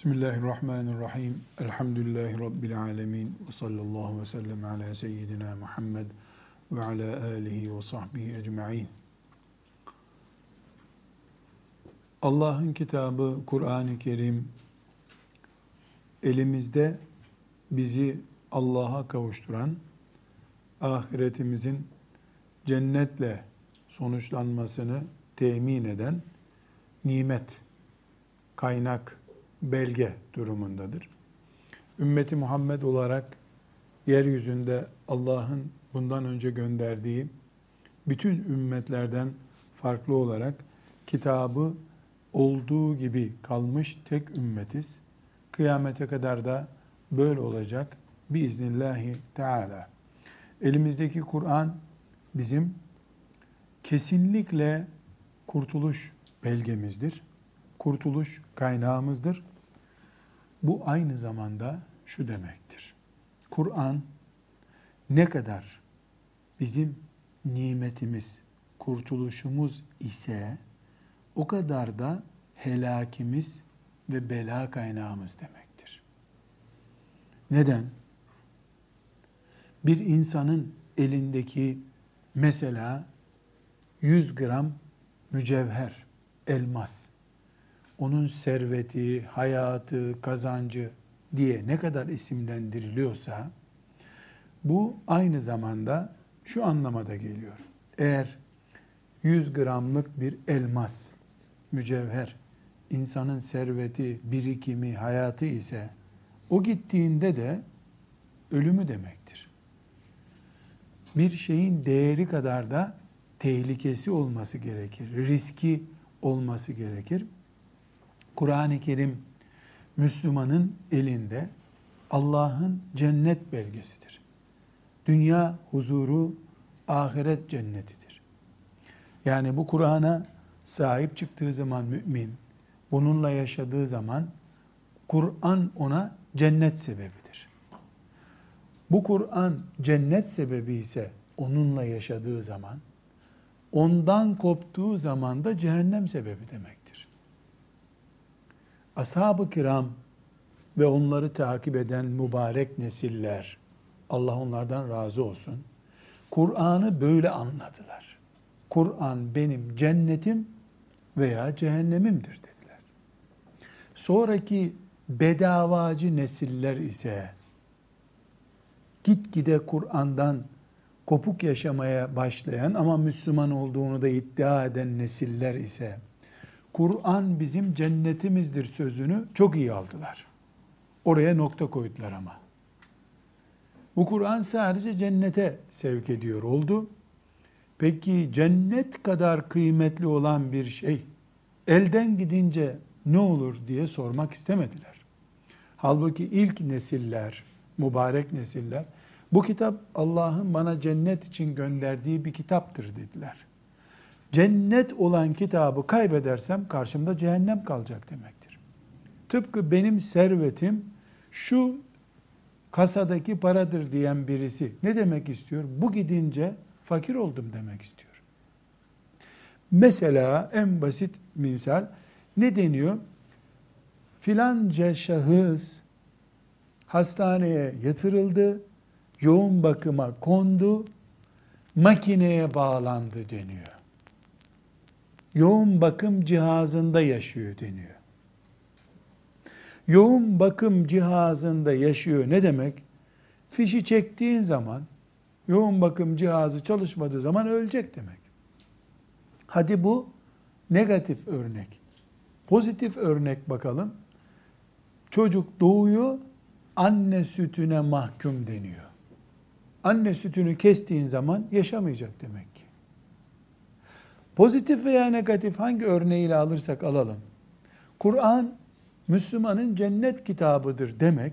Bismillahirrahmanirrahim. Elhamdülillahi Rabbil alemin. Ve sallallahu ve sellem ala seyyidina Muhammed ve ala alihi ve sahbihi ecma'in. Allah'ın kitabı Kur'an-ı Kerim elimizde bizi Allah'a kavuşturan, ahiretimizin cennetle sonuçlanmasını temin eden nimet, kaynak, belge durumundadır. Ümmeti Muhammed olarak yeryüzünde Allah'ın bundan önce gönderdiği bütün ümmetlerden farklı olarak kitabı olduğu gibi kalmış tek ümmetiz. Kıyamete kadar da böyle olacak biiznillahü teala. Elimizdeki Kur'an bizim kesinlikle kurtuluş belgemizdir. Kurtuluş kaynağımızdır. Bu aynı zamanda şu demektir. Kur'an ne kadar bizim nimetimiz, kurtuluşumuz ise o kadar da helakimiz ve bela kaynağımız demektir. Neden? Bir insanın elindeki mesela 100 gram mücevher, elmas onun serveti, hayatı, kazancı diye ne kadar isimlendiriliyorsa bu aynı zamanda şu anlamada geliyor. Eğer 100 gramlık bir elmas, mücevher, insanın serveti, birikimi, hayatı ise o gittiğinde de ölümü demektir. Bir şeyin değeri kadar da tehlikesi olması gerekir, riski olması gerekir. Kur'an-ı Kerim Müslümanın elinde Allah'ın cennet belgesidir. Dünya huzuru ahiret cennetidir. Yani bu Kur'an'a sahip çıktığı zaman mümin, bununla yaşadığı zaman Kur'an ona cennet sebebidir. Bu Kur'an cennet sebebi ise onunla yaşadığı zaman, ondan koptuğu zaman da cehennem sebebi demek ashab-ı kiram ve onları takip eden mübarek nesiller, Allah onlardan razı olsun, Kur'an'ı böyle anladılar. Kur'an benim cennetim veya cehennemimdir dediler. Sonraki bedavacı nesiller ise gitgide Kur'an'dan kopuk yaşamaya başlayan ama Müslüman olduğunu da iddia eden nesiller ise Kur'an bizim cennetimizdir sözünü çok iyi aldılar. Oraya nokta koydular ama. Bu Kur'an sadece cennete sevk ediyor oldu. Peki cennet kadar kıymetli olan bir şey elden gidince ne olur diye sormak istemediler. Halbuki ilk nesiller, mübarek nesiller bu kitap Allah'ın bana cennet için gönderdiği bir kitaptır dediler cennet olan kitabı kaybedersem karşımda cehennem kalacak demektir. Tıpkı benim servetim şu kasadaki paradır diyen birisi ne demek istiyor? Bu gidince fakir oldum demek istiyor. Mesela en basit misal ne deniyor? Filanca şahıs hastaneye yatırıldı, yoğun bakıma kondu, makineye bağlandı deniyor yoğun bakım cihazında yaşıyor deniyor. Yoğun bakım cihazında yaşıyor ne demek? Fişi çektiğin zaman yoğun bakım cihazı çalışmadığı zaman ölecek demek. Hadi bu negatif örnek. Pozitif örnek bakalım. Çocuk doğuyor, anne sütüne mahkum deniyor. Anne sütünü kestiğin zaman yaşamayacak demek. Pozitif veya negatif hangi örneğiyle alırsak alalım. Kur'an Müslümanın cennet kitabıdır demek.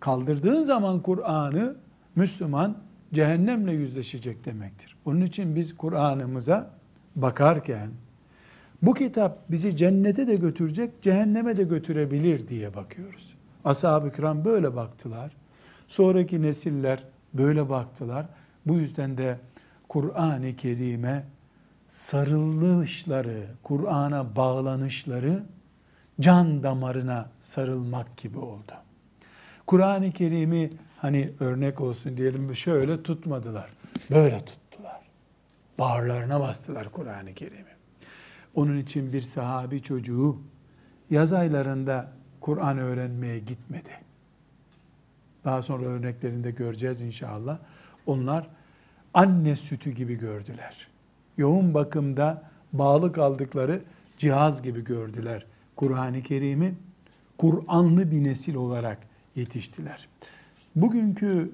Kaldırdığın zaman Kur'an'ı Müslüman cehennemle yüzleşecek demektir. Onun için biz Kur'an'ımıza bakarken bu kitap bizi cennete de götürecek, cehenneme de götürebilir diye bakıyoruz. Ashab-ı kiram böyle baktılar. Sonraki nesiller böyle baktılar. Bu yüzden de Kur'an-ı Kerim'e sarılışları, Kur'an'a bağlanışları can damarına sarılmak gibi oldu. Kur'an-ı Kerim'i hani örnek olsun diyelim şöyle tutmadılar. Böyle tuttular. Bağırlarına bastılar Kur'an-ı Kerim'i. Onun için bir sahabi çocuğu yaz aylarında Kur'an öğrenmeye gitmedi. Daha sonra örneklerinde göreceğiz inşallah. Onlar anne sütü gibi gördüler. Yoğun bakımda bağlı kaldıkları cihaz gibi gördüler. Kur'an-ı Kerim'i Kur'anlı bir nesil olarak yetiştiler. Bugünkü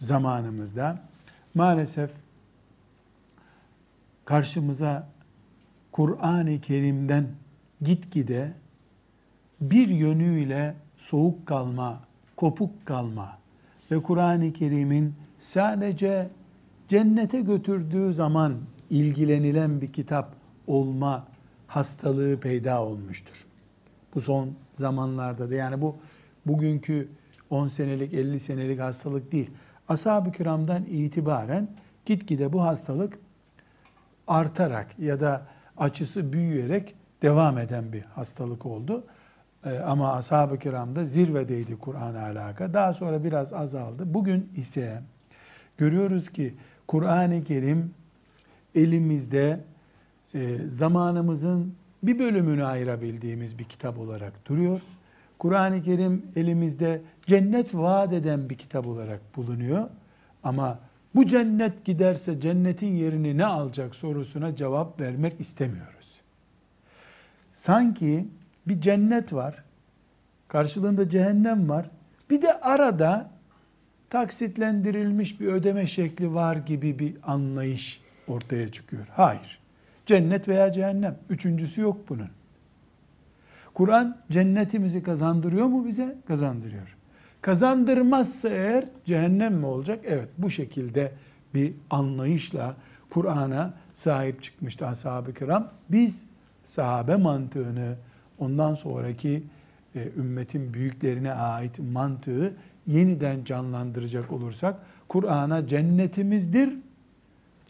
zamanımızda maalesef karşımıza Kur'an-ı Kerim'den gitgide bir yönüyle soğuk kalma, kopuk kalma ve Kur'an-ı Kerim'in sadece cennete götürdüğü zaman ilgilenilen bir kitap olma hastalığı peyda olmuştur. Bu son zamanlarda da yani bu bugünkü 10 senelik 50 senelik hastalık değil. Ashab-ı kiramdan itibaren gitgide bu hastalık artarak ya da açısı büyüyerek devam eden bir hastalık oldu. Ee, ama ashab-ı kiramda zirvedeydi Kur'an'a alaka. Daha sonra biraz azaldı. Bugün ise görüyoruz ki Kur'an-ı Kerim elimizde e, zamanımızın bir bölümünü ayırabildiğimiz bir kitap olarak duruyor. Kur'an-ı Kerim elimizde cennet vaat eden bir kitap olarak bulunuyor. Ama bu cennet giderse cennetin yerini ne alacak sorusuna cevap vermek istemiyoruz. Sanki bir cennet var, karşılığında cehennem var. Bir de arada taksitlendirilmiş bir ödeme şekli var gibi bir anlayış ortaya çıkıyor. Hayır. Cennet veya cehennem. Üçüncüsü yok bunun. Kur'an cennetimizi kazandırıyor mu bize? Kazandırıyor. Kazandırmazsa eğer cehennem mi olacak? Evet bu şekilde bir anlayışla Kur'an'a sahip çıkmıştı ashab-ı kiram. Biz sahabe mantığını ondan sonraki e, ümmetin büyüklerine ait mantığı yeniden canlandıracak olursak Kur'an'a cennetimizdir.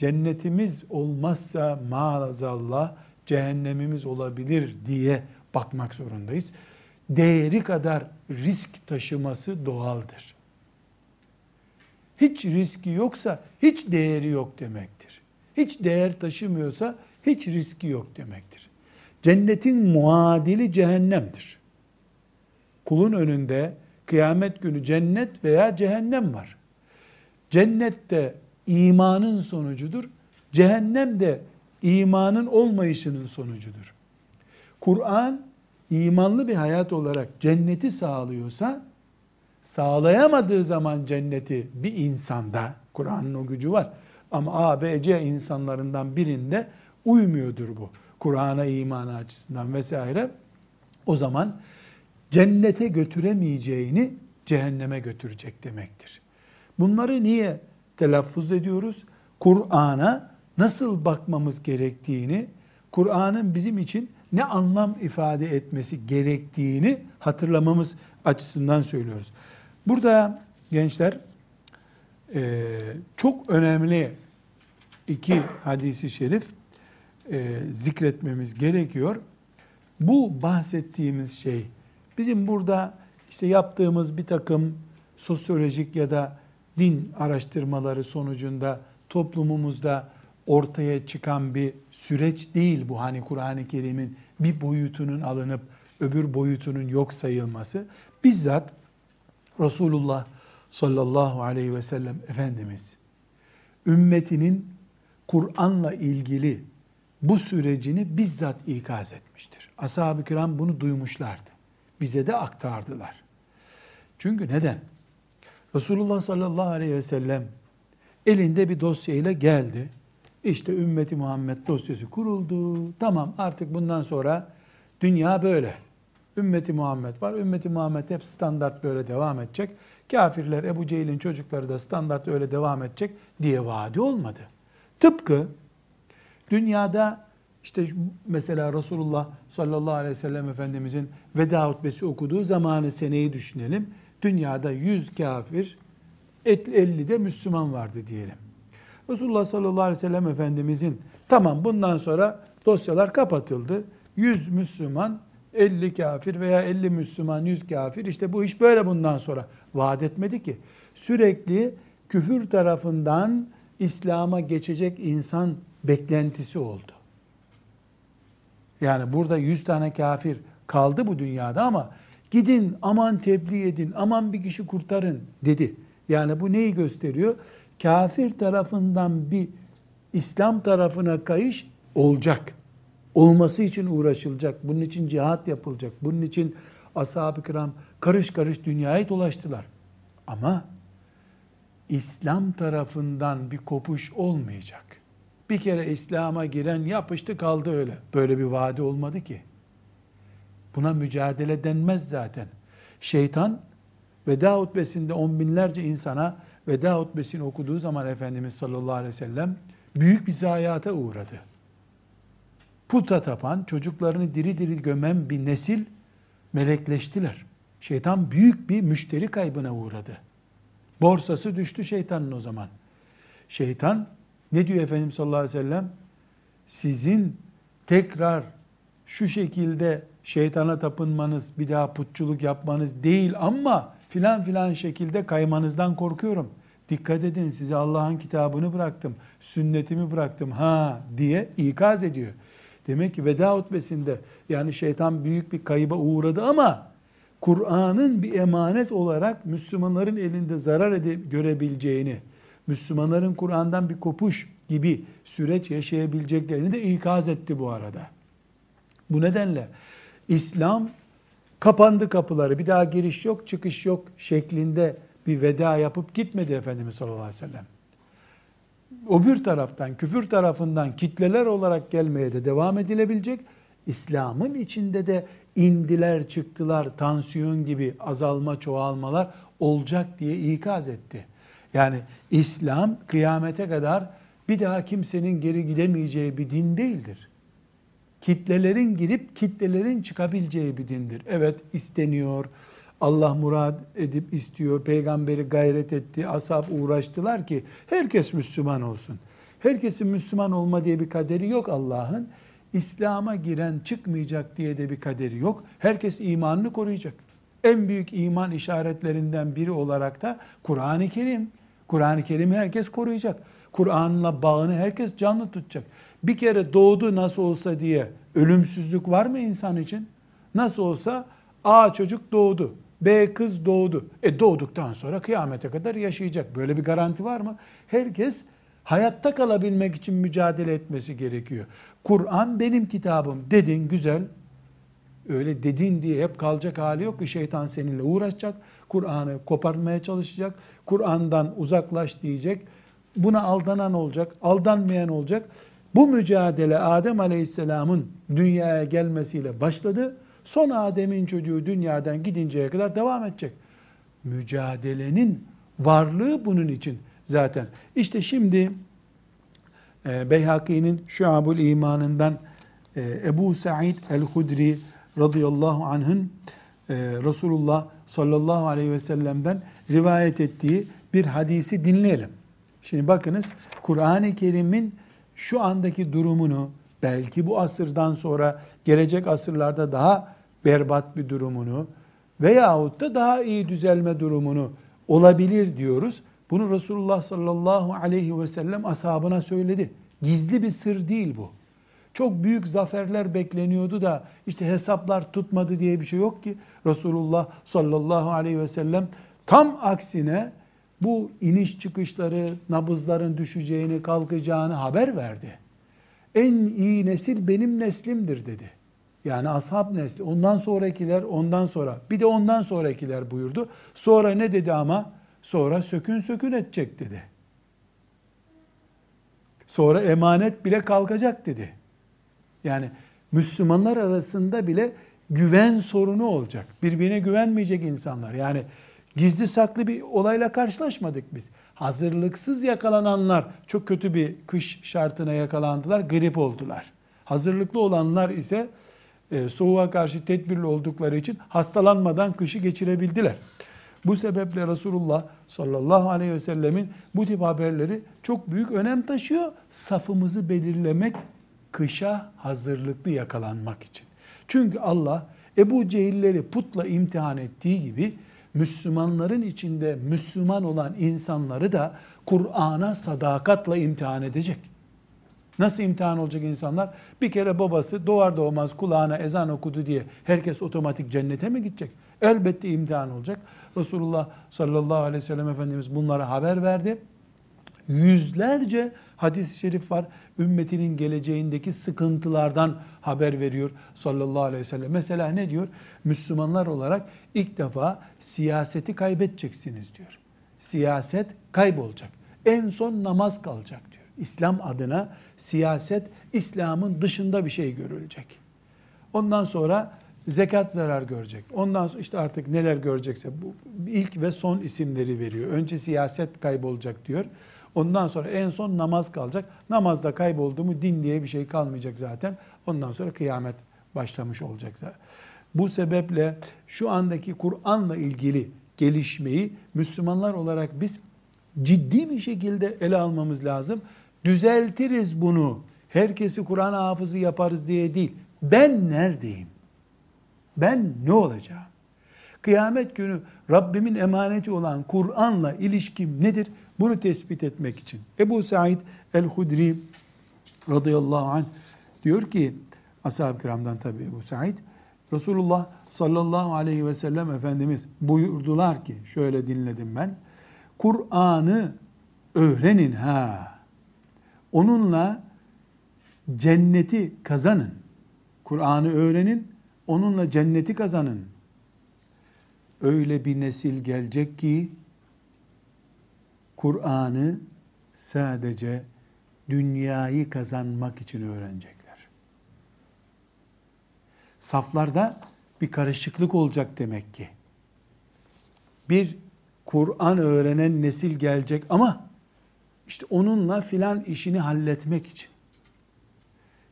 Cennetimiz olmazsa maazallah cehennemimiz olabilir diye bakmak zorundayız. Değeri kadar risk taşıması doğaldır. Hiç riski yoksa hiç değeri yok demektir. Hiç değer taşımıyorsa hiç riski yok demektir. Cennetin muadili cehennemdir. Kulun önünde kıyamet günü cennet veya cehennem var. Cennette imanın sonucudur. Cehennem de imanın olmayışının sonucudur. Kur'an imanlı bir hayat olarak cenneti sağlıyorsa sağlayamadığı zaman cenneti bir insanda Kur'an'ın o gücü var. Ama A, B, C insanlarından birinde uymuyordur bu. Kur'an'a imanı açısından vesaire. O zaman cennete götüremeyeceğini cehenneme götürecek demektir. Bunları niye telaffuz ediyoruz? Kur'an'a nasıl bakmamız gerektiğini, Kur'an'ın bizim için ne anlam ifade etmesi gerektiğini hatırlamamız açısından söylüyoruz. Burada gençler e, çok önemli iki hadisi şerif e, zikretmemiz gerekiyor. Bu bahsettiğimiz şey bizim burada işte yaptığımız bir takım sosyolojik ya da din araştırmaları sonucunda toplumumuzda ortaya çıkan bir süreç değil bu. Hani Kur'an-ı Kerim'in bir boyutunun alınıp öbür boyutunun yok sayılması. Bizzat Resulullah sallallahu aleyhi ve sellem Efendimiz ümmetinin Kur'an'la ilgili bu sürecini bizzat ikaz etmiştir. Ashab-ı kiram bunu duymuşlardı. Bize de aktardılar. Çünkü neden? Resulullah sallallahu aleyhi ve sellem elinde bir dosyayla geldi. İşte ümmeti Muhammed dosyası kuruldu. Tamam artık bundan sonra dünya böyle. Ümmeti Muhammed var. Ümmeti Muhammed hep standart böyle devam edecek. Kafirler, Ebu Cehil'in çocukları da standart öyle devam edecek diye vaadi olmadı. Tıpkı dünyada işte mesela Resulullah sallallahu aleyhi ve sellem Efendimizin veda hutbesi okuduğu zamanı seneyi düşünelim. Dünyada 100 kafir, 50 de Müslüman vardı diyelim. Resulullah sallallahu aleyhi ve sellem Efendimizin tamam bundan sonra dosyalar kapatıldı. 100 Müslüman 50 kafir veya 50 Müslüman 100 kafir işte bu iş böyle bundan sonra vaat etmedi ki. Sürekli küfür tarafından İslam'a geçecek insan beklentisi oldu. Yani burada 100 tane kafir kaldı bu dünyada ama gidin aman tebliğ edin, aman bir kişi kurtarın dedi. Yani bu neyi gösteriyor? Kafir tarafından bir İslam tarafına kayış olacak. Olması için uğraşılacak. Bunun için cihat yapılacak. Bunun için ashab-ı kiram karış karış dünyayı dolaştılar. Ama İslam tarafından bir kopuş olmayacak. Bir kere İslam'a giren yapıştı kaldı öyle. Böyle bir vaadi olmadı ki. Buna mücadele denmez zaten. Şeytan veda hutbesinde on binlerce insana veda hutbesini okuduğu zaman Efendimiz sallallahu aleyhi ve sellem büyük bir zayiata uğradı. Puta tapan, çocuklarını diri diri gömen bir nesil melekleştiler. Şeytan büyük bir müşteri kaybına uğradı. Borsası düştü şeytanın o zaman. Şeytan ne diyor Efendimiz sallallahu aleyhi ve sellem? Sizin tekrar şu şekilde şeytana tapınmanız, bir daha putçuluk yapmanız değil ama filan filan şekilde kaymanızdan korkuyorum. Dikkat edin size Allah'ın kitabını bıraktım, sünnetimi bıraktım ha diye ikaz ediyor. Demek ki veda hutbesinde yani şeytan büyük bir kayıba uğradı ama Kur'an'ın bir emanet olarak Müslümanların elinde zarar edip görebileceğini, Müslümanların Kur'an'dan bir kopuş gibi süreç yaşayabileceklerini de ikaz etti bu arada. Bu nedenle İslam kapandı kapıları, bir daha giriş yok, çıkış yok şeklinde bir veda yapıp gitmedi Efendimiz sallallahu aleyhi ve sellem. O bir taraftan, küfür tarafından kitleler olarak gelmeye de devam edilebilecek. İslam'ın içinde de indiler çıktılar, tansiyon gibi azalma çoğalmalar olacak diye ikaz etti. Yani İslam kıyamete kadar bir daha kimsenin geri gidemeyeceği bir din değildir. Kitlelerin girip kitlelerin çıkabileceği bir dindir. Evet isteniyor, Allah murad edip istiyor, peygamberi gayret etti, ashab uğraştılar ki herkes Müslüman olsun. Herkesin Müslüman olma diye bir kaderi yok Allah'ın. İslam'a giren çıkmayacak diye de bir kaderi yok. Herkes imanını koruyacak. En büyük iman işaretlerinden biri olarak da Kur'an-ı Kerim. Kur'an-ı Kerim'i herkes koruyacak. Kur'an'la bağını herkes canlı tutacak. Bir kere doğdu nasıl olsa diye ölümsüzlük var mı insan için? Nasıl olsa A çocuk doğdu, B kız doğdu. E doğduktan sonra kıyamete kadar yaşayacak. Böyle bir garanti var mı? Herkes hayatta kalabilmek için mücadele etmesi gerekiyor. Kur'an benim kitabım dedin güzel. Öyle dedin diye hep kalacak hali yok ki şeytan seninle uğraşacak. Kur'an'ı koparmaya çalışacak. Kur'an'dan uzaklaş diyecek. Buna aldanan olacak, aldanmayan olacak. Bu mücadele Adem Aleyhisselam'ın dünyaya gelmesiyle başladı. Son Adem'in çocuğu dünyadan gidinceye kadar devam edecek. Mücadelenin varlığı bunun için zaten. İşte şimdi e, Beyhaki'nin Şuabul İmanından e, Ebu Sa'id el-Hudri radıyallahu anh'ın e, Resulullah sallallahu aleyhi ve sellem'den rivayet ettiği bir hadisi dinleyelim. Şimdi bakınız Kur'an-ı Kerim'in şu andaki durumunu belki bu asırdan sonra gelecek asırlarda daha berbat bir durumunu veyahut da daha iyi düzelme durumunu olabilir diyoruz. Bunu Resulullah sallallahu aleyhi ve sellem ashabına söyledi. Gizli bir sır değil bu. Çok büyük zaferler bekleniyordu da işte hesaplar tutmadı diye bir şey yok ki. Resulullah sallallahu aleyhi ve sellem tam aksine bu iniş çıkışları, nabızların düşeceğini, kalkacağını haber verdi. En iyi nesil benim neslimdir dedi. Yani ashab nesli. Ondan sonrakiler ondan sonra. Bir de ondan sonrakiler buyurdu. Sonra ne dedi ama? Sonra sökün sökün edecek dedi. Sonra emanet bile kalkacak dedi. Yani Müslümanlar arasında bile güven sorunu olacak. Birbirine güvenmeyecek insanlar. Yani gizli saklı bir olayla karşılaşmadık biz. Hazırlıksız yakalananlar çok kötü bir kış şartına yakalandılar, grip oldular. Hazırlıklı olanlar ise e, soğuğa karşı tedbirli oldukları için hastalanmadan kışı geçirebildiler. Bu sebeple Resulullah sallallahu aleyhi ve sellemin bu tip haberleri çok büyük önem taşıyor. Safımızı belirlemek, kışa hazırlıklı yakalanmak için. Çünkü Allah Ebu Cehilleri putla imtihan ettiği gibi Müslümanların içinde Müslüman olan insanları da Kur'an'a sadakatla imtihan edecek. Nasıl imtihan olacak insanlar? Bir kere babası doğar doğmaz kulağına ezan okudu diye herkes otomatik cennete mi gidecek? Elbette imtihan olacak. Resulullah sallallahu aleyhi ve sellem Efendimiz bunlara haber verdi. Yüzlerce hadis-i şerif var. Ümmetinin geleceğindeki sıkıntılardan haber veriyor sallallahu aleyhi ve sellem. Mesela ne diyor? Müslümanlar olarak ilk defa siyaseti kaybedeceksiniz diyor. Siyaset kaybolacak. En son namaz kalacak diyor. İslam adına siyaset İslam'ın dışında bir şey görülecek. Ondan sonra zekat zarar görecek. Ondan sonra işte artık neler görecekse bu ilk ve son isimleri veriyor. Önce siyaset kaybolacak diyor. Ondan sonra en son namaz kalacak. Namazda kayboldu mu din diye bir şey kalmayacak zaten. Ondan sonra kıyamet başlamış olacak zaten. Bu sebeple şu andaki Kur'an'la ilgili gelişmeyi Müslümanlar olarak biz ciddi bir şekilde ele almamız lazım. Düzeltiriz bunu. Herkesi Kur'an hafızı yaparız diye değil. Ben neredeyim? Ben ne olacağım? Kıyamet günü Rabbimin emaneti olan Kur'an'la ilişkim nedir? Bunu tespit etmek için. Ebu Said el-Hudri radıyallahu anh diyor ki, ashab-ı kiramdan tabi Ebu Said, Resulullah sallallahu aleyhi ve sellem Efendimiz buyurdular ki, şöyle dinledim ben, Kur'an'ı öğrenin ha. Onunla cenneti kazanın. Kur'an'ı öğrenin, onunla cenneti kazanın. Öyle bir nesil gelecek ki Kur'an'ı sadece dünyayı kazanmak için öğrenecekler. Saflarda bir karışıklık olacak demek ki. Bir Kur'an öğrenen nesil gelecek ama işte onunla filan işini halletmek için.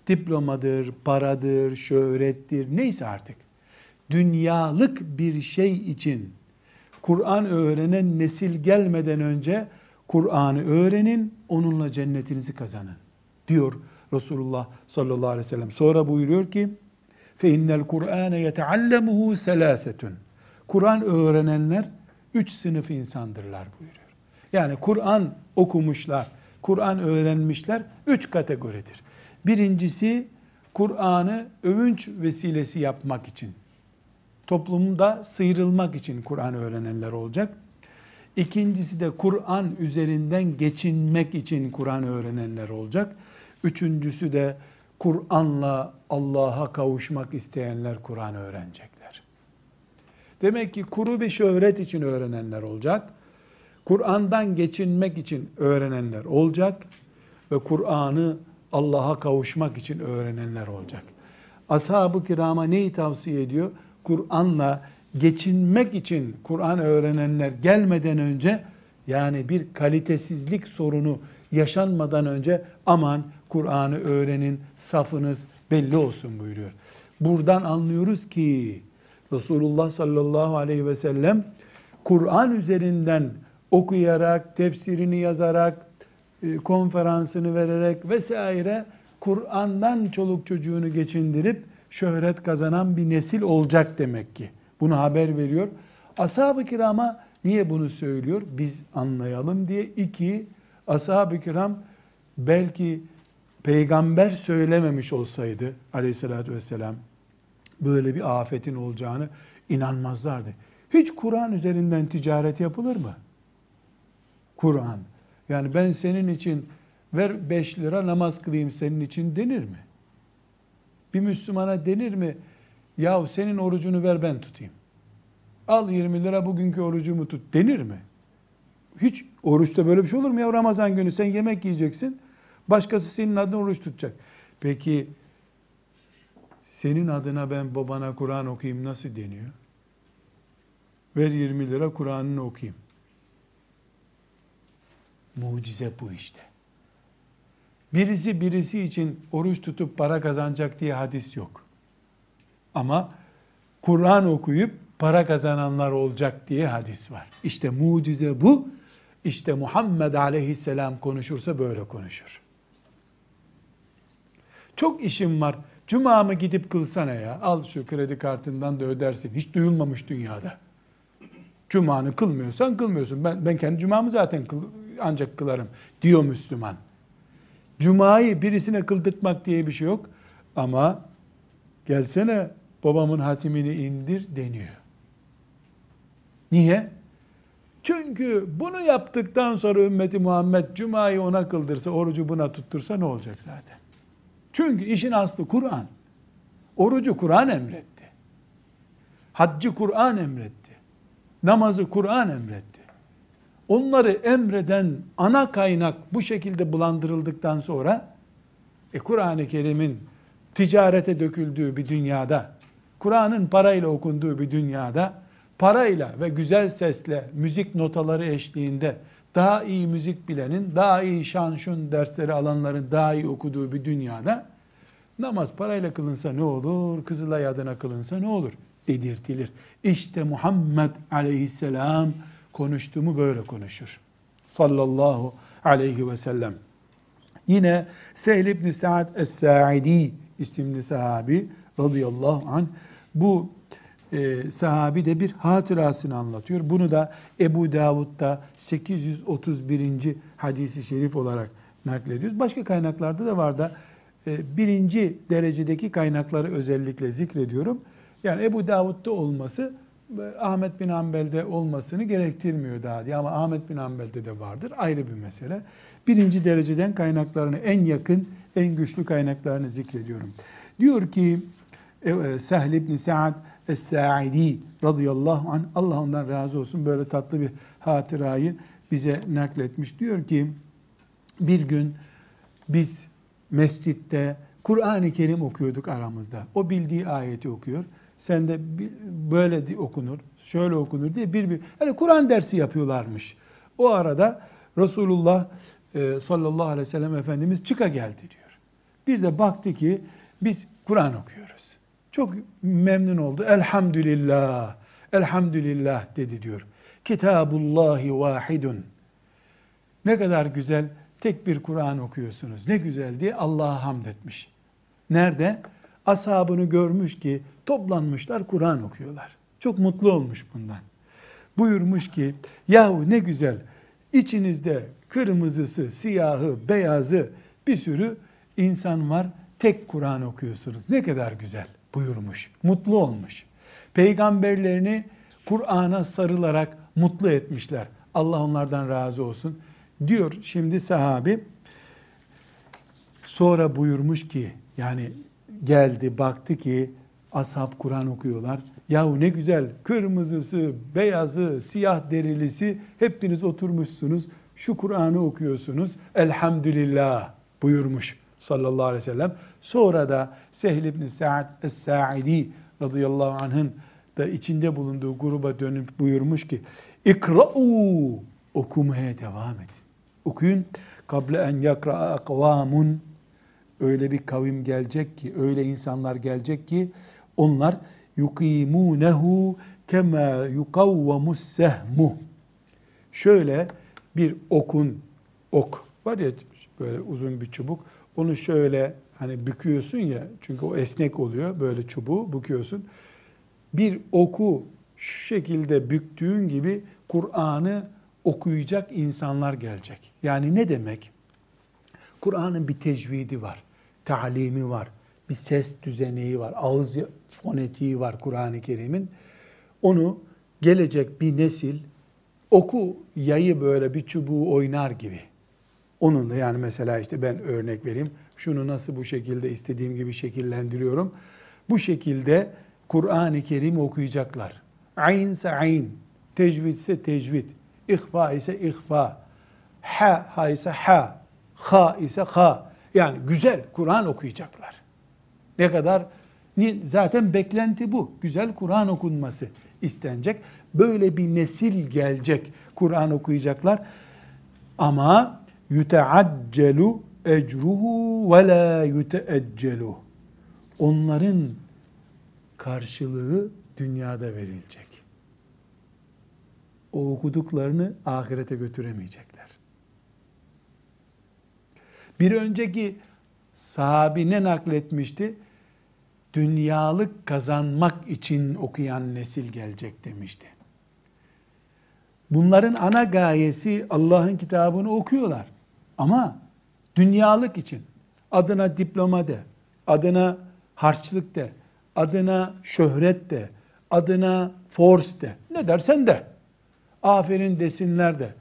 Diplomadır, paradır, şöhrettir, neyse artık. Dünyalık bir şey için Kur'an öğrenen nesil gelmeden önce Kur'an'ı öğrenin, onunla cennetinizi kazanın. Diyor Resulullah sallallahu aleyhi ve sellem. Sonra buyuruyor ki, Fe innel Kur'ane yeteallemuhu selasetün. Kur'an öğrenenler üç sınıf insandırlar buyuruyor. Yani Kur'an okumuşlar, Kur'an öğrenmişler üç kategoridir. Birincisi Kur'an'ı övünç vesilesi yapmak için, toplumda sıyrılmak için Kur'an öğrenenler olacak. İkincisi de Kur'an üzerinden geçinmek için Kur'an öğrenenler olacak. Üçüncüsü de Kur'an'la Allah'a kavuşmak isteyenler Kur'an öğrenecekler. Demek ki kuru bir şöhret için öğrenenler olacak. Kur'an'dan geçinmek için öğrenenler olacak ve Kur'an'ı Allah'a kavuşmak için öğrenenler olacak. Ashab-ı kirama neyi tavsiye ediyor? Kur'an'la geçinmek için Kur'an öğrenenler gelmeden önce yani bir kalitesizlik sorunu yaşanmadan önce aman Kur'an'ı öğrenin, safınız belli olsun buyuruyor. Buradan anlıyoruz ki Resulullah sallallahu aleyhi ve sellem Kur'an üzerinden okuyarak, tefsirini yazarak, e, konferansını vererek vesaire Kur'an'dan çoluk çocuğunu geçindirip şöhret kazanan bir nesil olacak demek ki. Bunu haber veriyor. Ashab-ı kirama niye bunu söylüyor? Biz anlayalım diye. İki, ashab-ı kiram belki peygamber söylememiş olsaydı aleyhissalatü vesselam böyle bir afetin olacağını inanmazlardı. Hiç Kur'an üzerinden ticaret yapılır mı? Kur'an. Yani ben senin için ver 5 lira namaz kılayım senin için denir mi? Bir Müslümana denir mi? Yahu senin orucunu ver ben tutayım. Al 20 lira bugünkü orucumu tut denir mi? Hiç oruçta böyle bir şey olur mu ya? Ramazan günü sen yemek yiyeceksin. Başkası senin adına oruç tutacak. Peki senin adına ben babana Kur'an okuyayım nasıl deniyor? Ver 20 lira Kur'an'ını okuyayım. Mucize bu işte. Birisi birisi için oruç tutup para kazanacak diye hadis yok. Ama Kur'an okuyup para kazananlar olacak diye hadis var. İşte mucize bu. İşte Muhammed aleyhisselam konuşursa böyle konuşur. Çok işim var, Cuma'mı gidip kılsana ya. Al şu kredi kartından da ödersin. Hiç duyulmamış dünyada. Cuma'nı kılmıyorsan kılmıyorsun. Ben, ben kendi cumamı zaten kıl, ancak kılarım diyor Müslüman. Cuma'yı birisine kıldırtmak diye bir şey yok. Ama gelsene babamın hatimini indir deniyor. Niye? Çünkü bunu yaptıktan sonra ümmeti Muhammed Cuma'yı ona kıldırsa, orucu buna tuttursa ne olacak zaten? Çünkü işin aslı Kur'an. Orucu Kur'an emretti. Haccı Kur'an emretti. Namazı Kur'an emretti. Onları emreden ana kaynak bu şekilde bulandırıldıktan sonra e, Kur'an-ı Kerim'in ticarete döküldüğü bir dünyada, Kur'an'ın parayla okunduğu bir dünyada parayla ve güzel sesle müzik notaları eşliğinde daha iyi müzik bilenin, daha iyi şan şun dersleri alanların daha iyi okuduğu bir dünyada namaz parayla kılınsa ne olur, Kızılay adına kılınsa ne olur dedirtilir. İşte Muhammed aleyhisselam konuştuğumu böyle konuşur. Sallallahu aleyhi ve sellem. Yine Sehl ibn Sa'd es-Sa'idi isimli sahabi radıyallahu anh bu e, sahabi de bir hatırasını anlatıyor. Bunu da Ebu Davud'da 831. hadisi şerif olarak naklediyoruz. Başka kaynaklarda da var da e, birinci derecedeki kaynakları özellikle zikrediyorum. Yani Ebu Davud'da olması e, Ahmet bin Hanbel'de olmasını gerektirmiyor daha diye ama Ahmet bin Hanbel'de de vardır ayrı bir mesele. Birinci dereceden kaynaklarını en yakın, en güçlü kaynaklarını zikrediyorum. Diyor ki e, Sehl ibn Sa'd Es-Sa'idi radıyallahu anh Allah ondan razı olsun böyle tatlı bir hatırayı bize nakletmiş. Diyor ki bir gün biz mescitte Kur'an-ı Kerim okuyorduk aramızda. O bildiği ayeti okuyor. Sen de böyle okunur, şöyle okunur diye bir bir hani Kur'an dersi yapıyorlarmış. O arada Resulullah e, sallallahu aleyhi ve sellem Efendimiz çıka geldi diyor. Bir de baktı ki biz Kur'an okuyoruz. Çok memnun oldu. Elhamdülillah, elhamdülillah dedi diyor. Kitabullahi vahidun. Ne kadar güzel tek bir Kur'an okuyorsunuz. Ne güzel diye Allah'a hamd etmiş. Nerede? Ashabını görmüş ki toplanmışlar Kur'an okuyorlar. Çok mutlu olmuş bundan. Buyurmuş ki yahu ne güzel içinizde kırmızısı, siyahı, beyazı bir sürü insan var. Tek Kur'an okuyorsunuz. Ne kadar güzel buyurmuş. Mutlu olmuş. Peygamberlerini Kur'an'a sarılarak mutlu etmişler. Allah onlardan razı olsun. Diyor şimdi sahabi sonra buyurmuş ki yani geldi baktı ki ashab Kur'an okuyorlar. Yahu ne güzel kırmızısı, beyazı, siyah derilisi hepiniz oturmuşsunuz. Şu Kur'an'ı okuyorsunuz. Elhamdülillah buyurmuş sallallahu aleyhi ve sellem. Sonra da Sehl ibn Sa'd es-Sa'idi radıyallahu anh'ın da içinde bulunduğu gruba dönüp buyurmuş ki İkra'u okumaya devam edin. Okuyun. Kable en yakra'a akvamun öyle bir kavim gelecek ki, öyle insanlar gelecek ki onlar yukimunehu kema yukavvamus sehmu. Şöyle bir okun, ok var ya böyle uzun bir çubuk. Onu şöyle hani büküyorsun ya çünkü o esnek oluyor böyle çubuğu büküyorsun. Bir oku şu şekilde büktüğün gibi Kur'an'ı okuyacak insanlar gelecek. Yani ne demek? Kur'an'ın bir tecvidi var, talimi var, bir ses düzeneği var, ağız fonetiği var Kur'an-ı Kerim'in. Onu gelecek bir nesil oku yayı böyle bir çubuğu oynar gibi. Onun da yani mesela işte ben örnek vereyim. Şunu nasıl bu şekilde istediğim gibi şekillendiriyorum. Bu şekilde Kur'an-ı Kerim okuyacaklar. Ayn ise ayn, tecvid ise tecvid, ihfa ise ihfa, ha, ha ise ha, ha ise ha. Yani güzel Kur'an okuyacaklar. Ne kadar zaten beklenti bu. Güzel Kur'an okunması istenecek. Böyle bir nesil gelecek. Kur'an okuyacaklar. Ama yuteaccelu ecruhu ve la yuteeccelu. Onların karşılığı dünyada verilecek. O okuduklarını ahirete götüremeyecekler. Bir önceki sahabi ne nakletmişti? dünyalık kazanmak için okuyan nesil gelecek demişti. Bunların ana gayesi Allah'ın kitabını okuyorlar. Ama dünyalık için adına diploma de, adına harçlık de, adına şöhret de, adına force de, ne dersen de, aferin desinler de.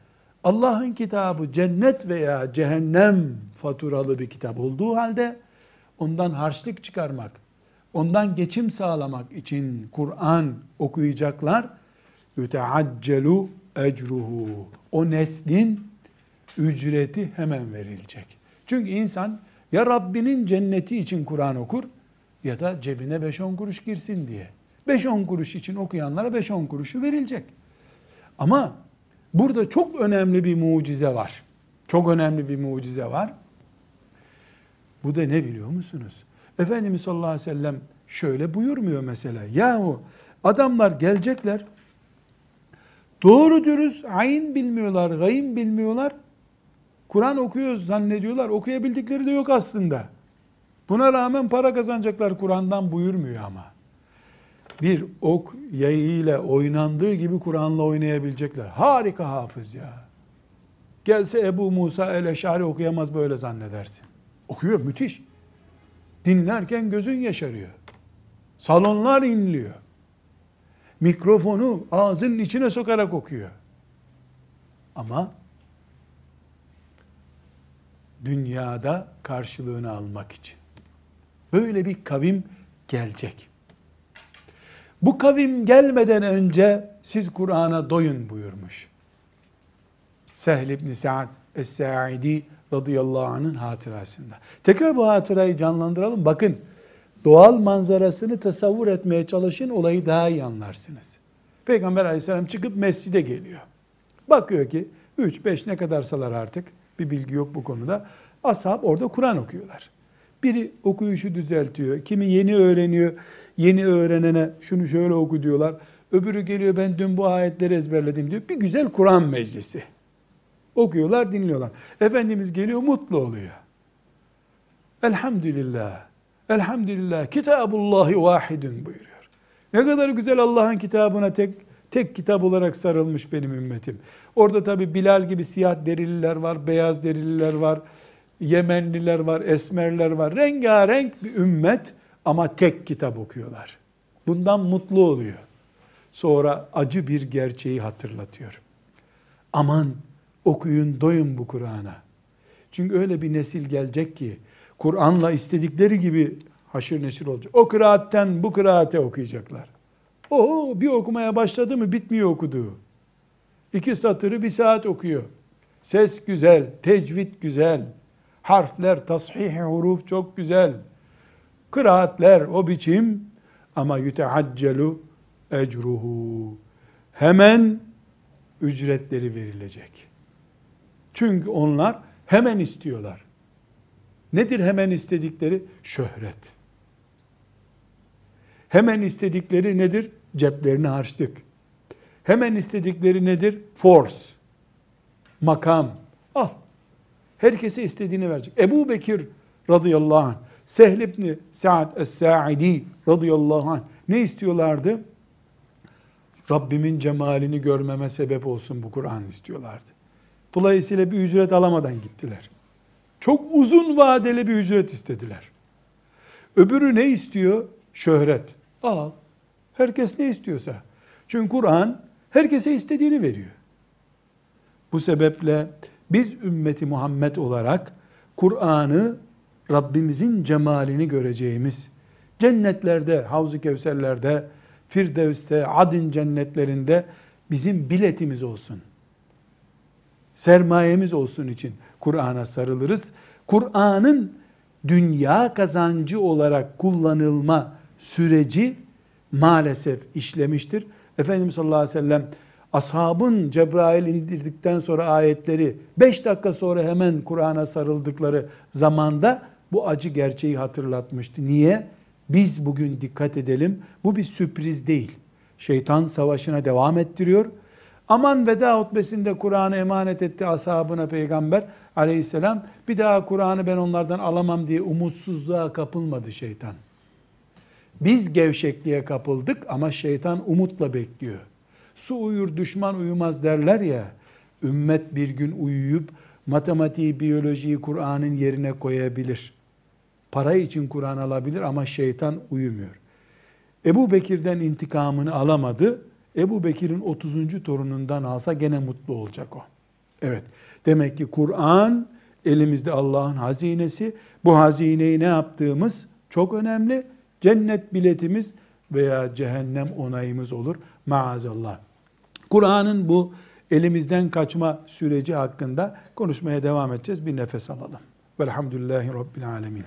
Allah'ın kitabı cennet veya cehennem faturalı bir kitap olduğu halde ondan harçlık çıkarmak, ondan geçim sağlamak için Kur'an okuyacaklar. Yüteaccelu ecruhu. O neslin ücreti hemen verilecek. Çünkü insan ya Rabbinin cenneti için Kur'an okur ya da cebine 5-10 kuruş girsin diye. 5-10 kuruş için okuyanlara 5-10 kuruşu verilecek. Ama burada çok önemli bir mucize var. Çok önemli bir mucize var. Bu da ne biliyor musunuz? Efendimiz sallallahu aleyhi ve sellem şöyle buyurmuyor mesela. Yahu adamlar gelecekler. Doğru dürüst ayin bilmiyorlar, gayim bilmiyorlar. Kur'an okuyoruz zannediyorlar. Okuyabildikleri de yok aslında. Buna rağmen para kazanacaklar Kur'an'dan buyurmuyor ama. Bir ok yayıyla oynandığı gibi Kur'an'la oynayabilecekler. Harika hafız ya. Gelse Ebu Musa el-Eşari okuyamaz böyle zannedersin. Okuyor müthiş. Dinlerken gözün yaşarıyor. Salonlar inliyor. Mikrofonu ağzının içine sokarak okuyor. Ama dünyada karşılığını almak için. Böyle bir kavim gelecek. Bu kavim gelmeden önce siz Kur'an'a doyun buyurmuş. Sehl ibn Sa'd Es-Sa'idi radıyallahu anh'ın hatırasında. Tekrar bu hatırayı canlandıralım. Bakın doğal manzarasını tasavvur etmeye çalışın olayı daha iyi anlarsınız. Peygamber aleyhisselam çıkıp mescide geliyor. Bakıyor ki 3-5 ne kadarsalar artık bir bilgi yok bu konuda. Ashab orada Kur'an okuyorlar. Biri okuyuşu düzeltiyor. Kimi yeni öğreniyor. Yeni öğrenene şunu şöyle oku diyorlar. Öbürü geliyor ben dün bu ayetleri ezberledim diyor. Bir güzel Kur'an meclisi. Okuyorlar, dinliyorlar. Efendimiz geliyor, mutlu oluyor. Elhamdülillah. Elhamdülillah. Kitabullahi vahidun buyuruyor. Ne kadar güzel Allah'ın kitabına tek tek kitap olarak sarılmış benim ümmetim. Orada tabi Bilal gibi siyah derililer var, beyaz derililer var, Yemenliler var, Esmerler var. Rengarenk bir ümmet ama tek kitap okuyorlar. Bundan mutlu oluyor. Sonra acı bir gerçeği hatırlatıyor. Aman okuyun, doyun bu Kur'an'a. Çünkü öyle bir nesil gelecek ki Kur'an'la istedikleri gibi haşır neşir olacak. O kıraatten bu kıraate okuyacaklar. O bir okumaya başladı mı bitmiyor okuduğu. İki satırı bir saat okuyor. Ses güzel, tecvid güzel, harfler, tashihi huruf çok güzel. Kıraatler o biçim ama yüteaccelu ecruhu. Hemen ücretleri verilecek. Çünkü onlar hemen istiyorlar. Nedir hemen istedikleri? Şöhret. Hemen istedikleri nedir? Ceplerini harçlık. Hemen istedikleri nedir? Force. Makam. Al. Herkese istediğini verecek. Ebu Bekir radıyallahu anh, Sehl ibn Sa'd es-Sa'idi radıyallahu anh ne istiyorlardı? Rabbimin cemalini görmeme sebep olsun bu Kur'an istiyorlardı. Dolayısıyla bir ücret alamadan gittiler. Çok uzun vadeli bir ücret istediler. Öbürü ne istiyor? Şöhret. Al. Herkes ne istiyorsa. Çünkü Kur'an herkese istediğini veriyor. Bu sebeple biz ümmeti Muhammed olarak Kur'an'ı Rabbimizin cemalini göreceğimiz cennetlerde, Havz-ı Kevserlerde, Firdevs'te, Adin cennetlerinde bizim biletimiz olsun. Sermayemiz olsun için Kur'an'a sarılırız. Kur'an'ın dünya kazancı olarak kullanılma süreci maalesef işlemiştir. Efendimiz sallallahu aleyhi ve sellem ashabın Cebrail indirdikten sonra ayetleri 5 dakika sonra hemen Kur'an'a sarıldıkları zamanda bu acı gerçeği hatırlatmıştı. Niye? Biz bugün dikkat edelim. Bu bir sürpriz değil. Şeytan savaşına devam ettiriyor. Aman veda hutbesinde Kur'an'ı emanet etti ashabına peygamber aleyhisselam. Bir daha Kur'an'ı ben onlardan alamam diye umutsuzluğa kapılmadı şeytan. Biz gevşekliğe kapıldık ama şeytan umutla bekliyor. Su uyur düşman uyumaz derler ya. Ümmet bir gün uyuyup matematiği, biyolojiyi Kur'an'ın yerine koyabilir. Para için Kur'an alabilir ama şeytan uyumuyor. Ebu Bekir'den intikamını alamadı. Ebu Bekir'in 30. torunundan alsa gene mutlu olacak o. Evet. Demek ki Kur'an elimizde Allah'ın hazinesi. Bu hazineyi ne yaptığımız çok önemli. Cennet biletimiz veya cehennem onayımız olur. Maazallah. Kur'an'ın bu elimizden kaçma süreci hakkında konuşmaya devam edeceğiz. Bir nefes alalım. Velhamdülillahi Rabbil Alemin.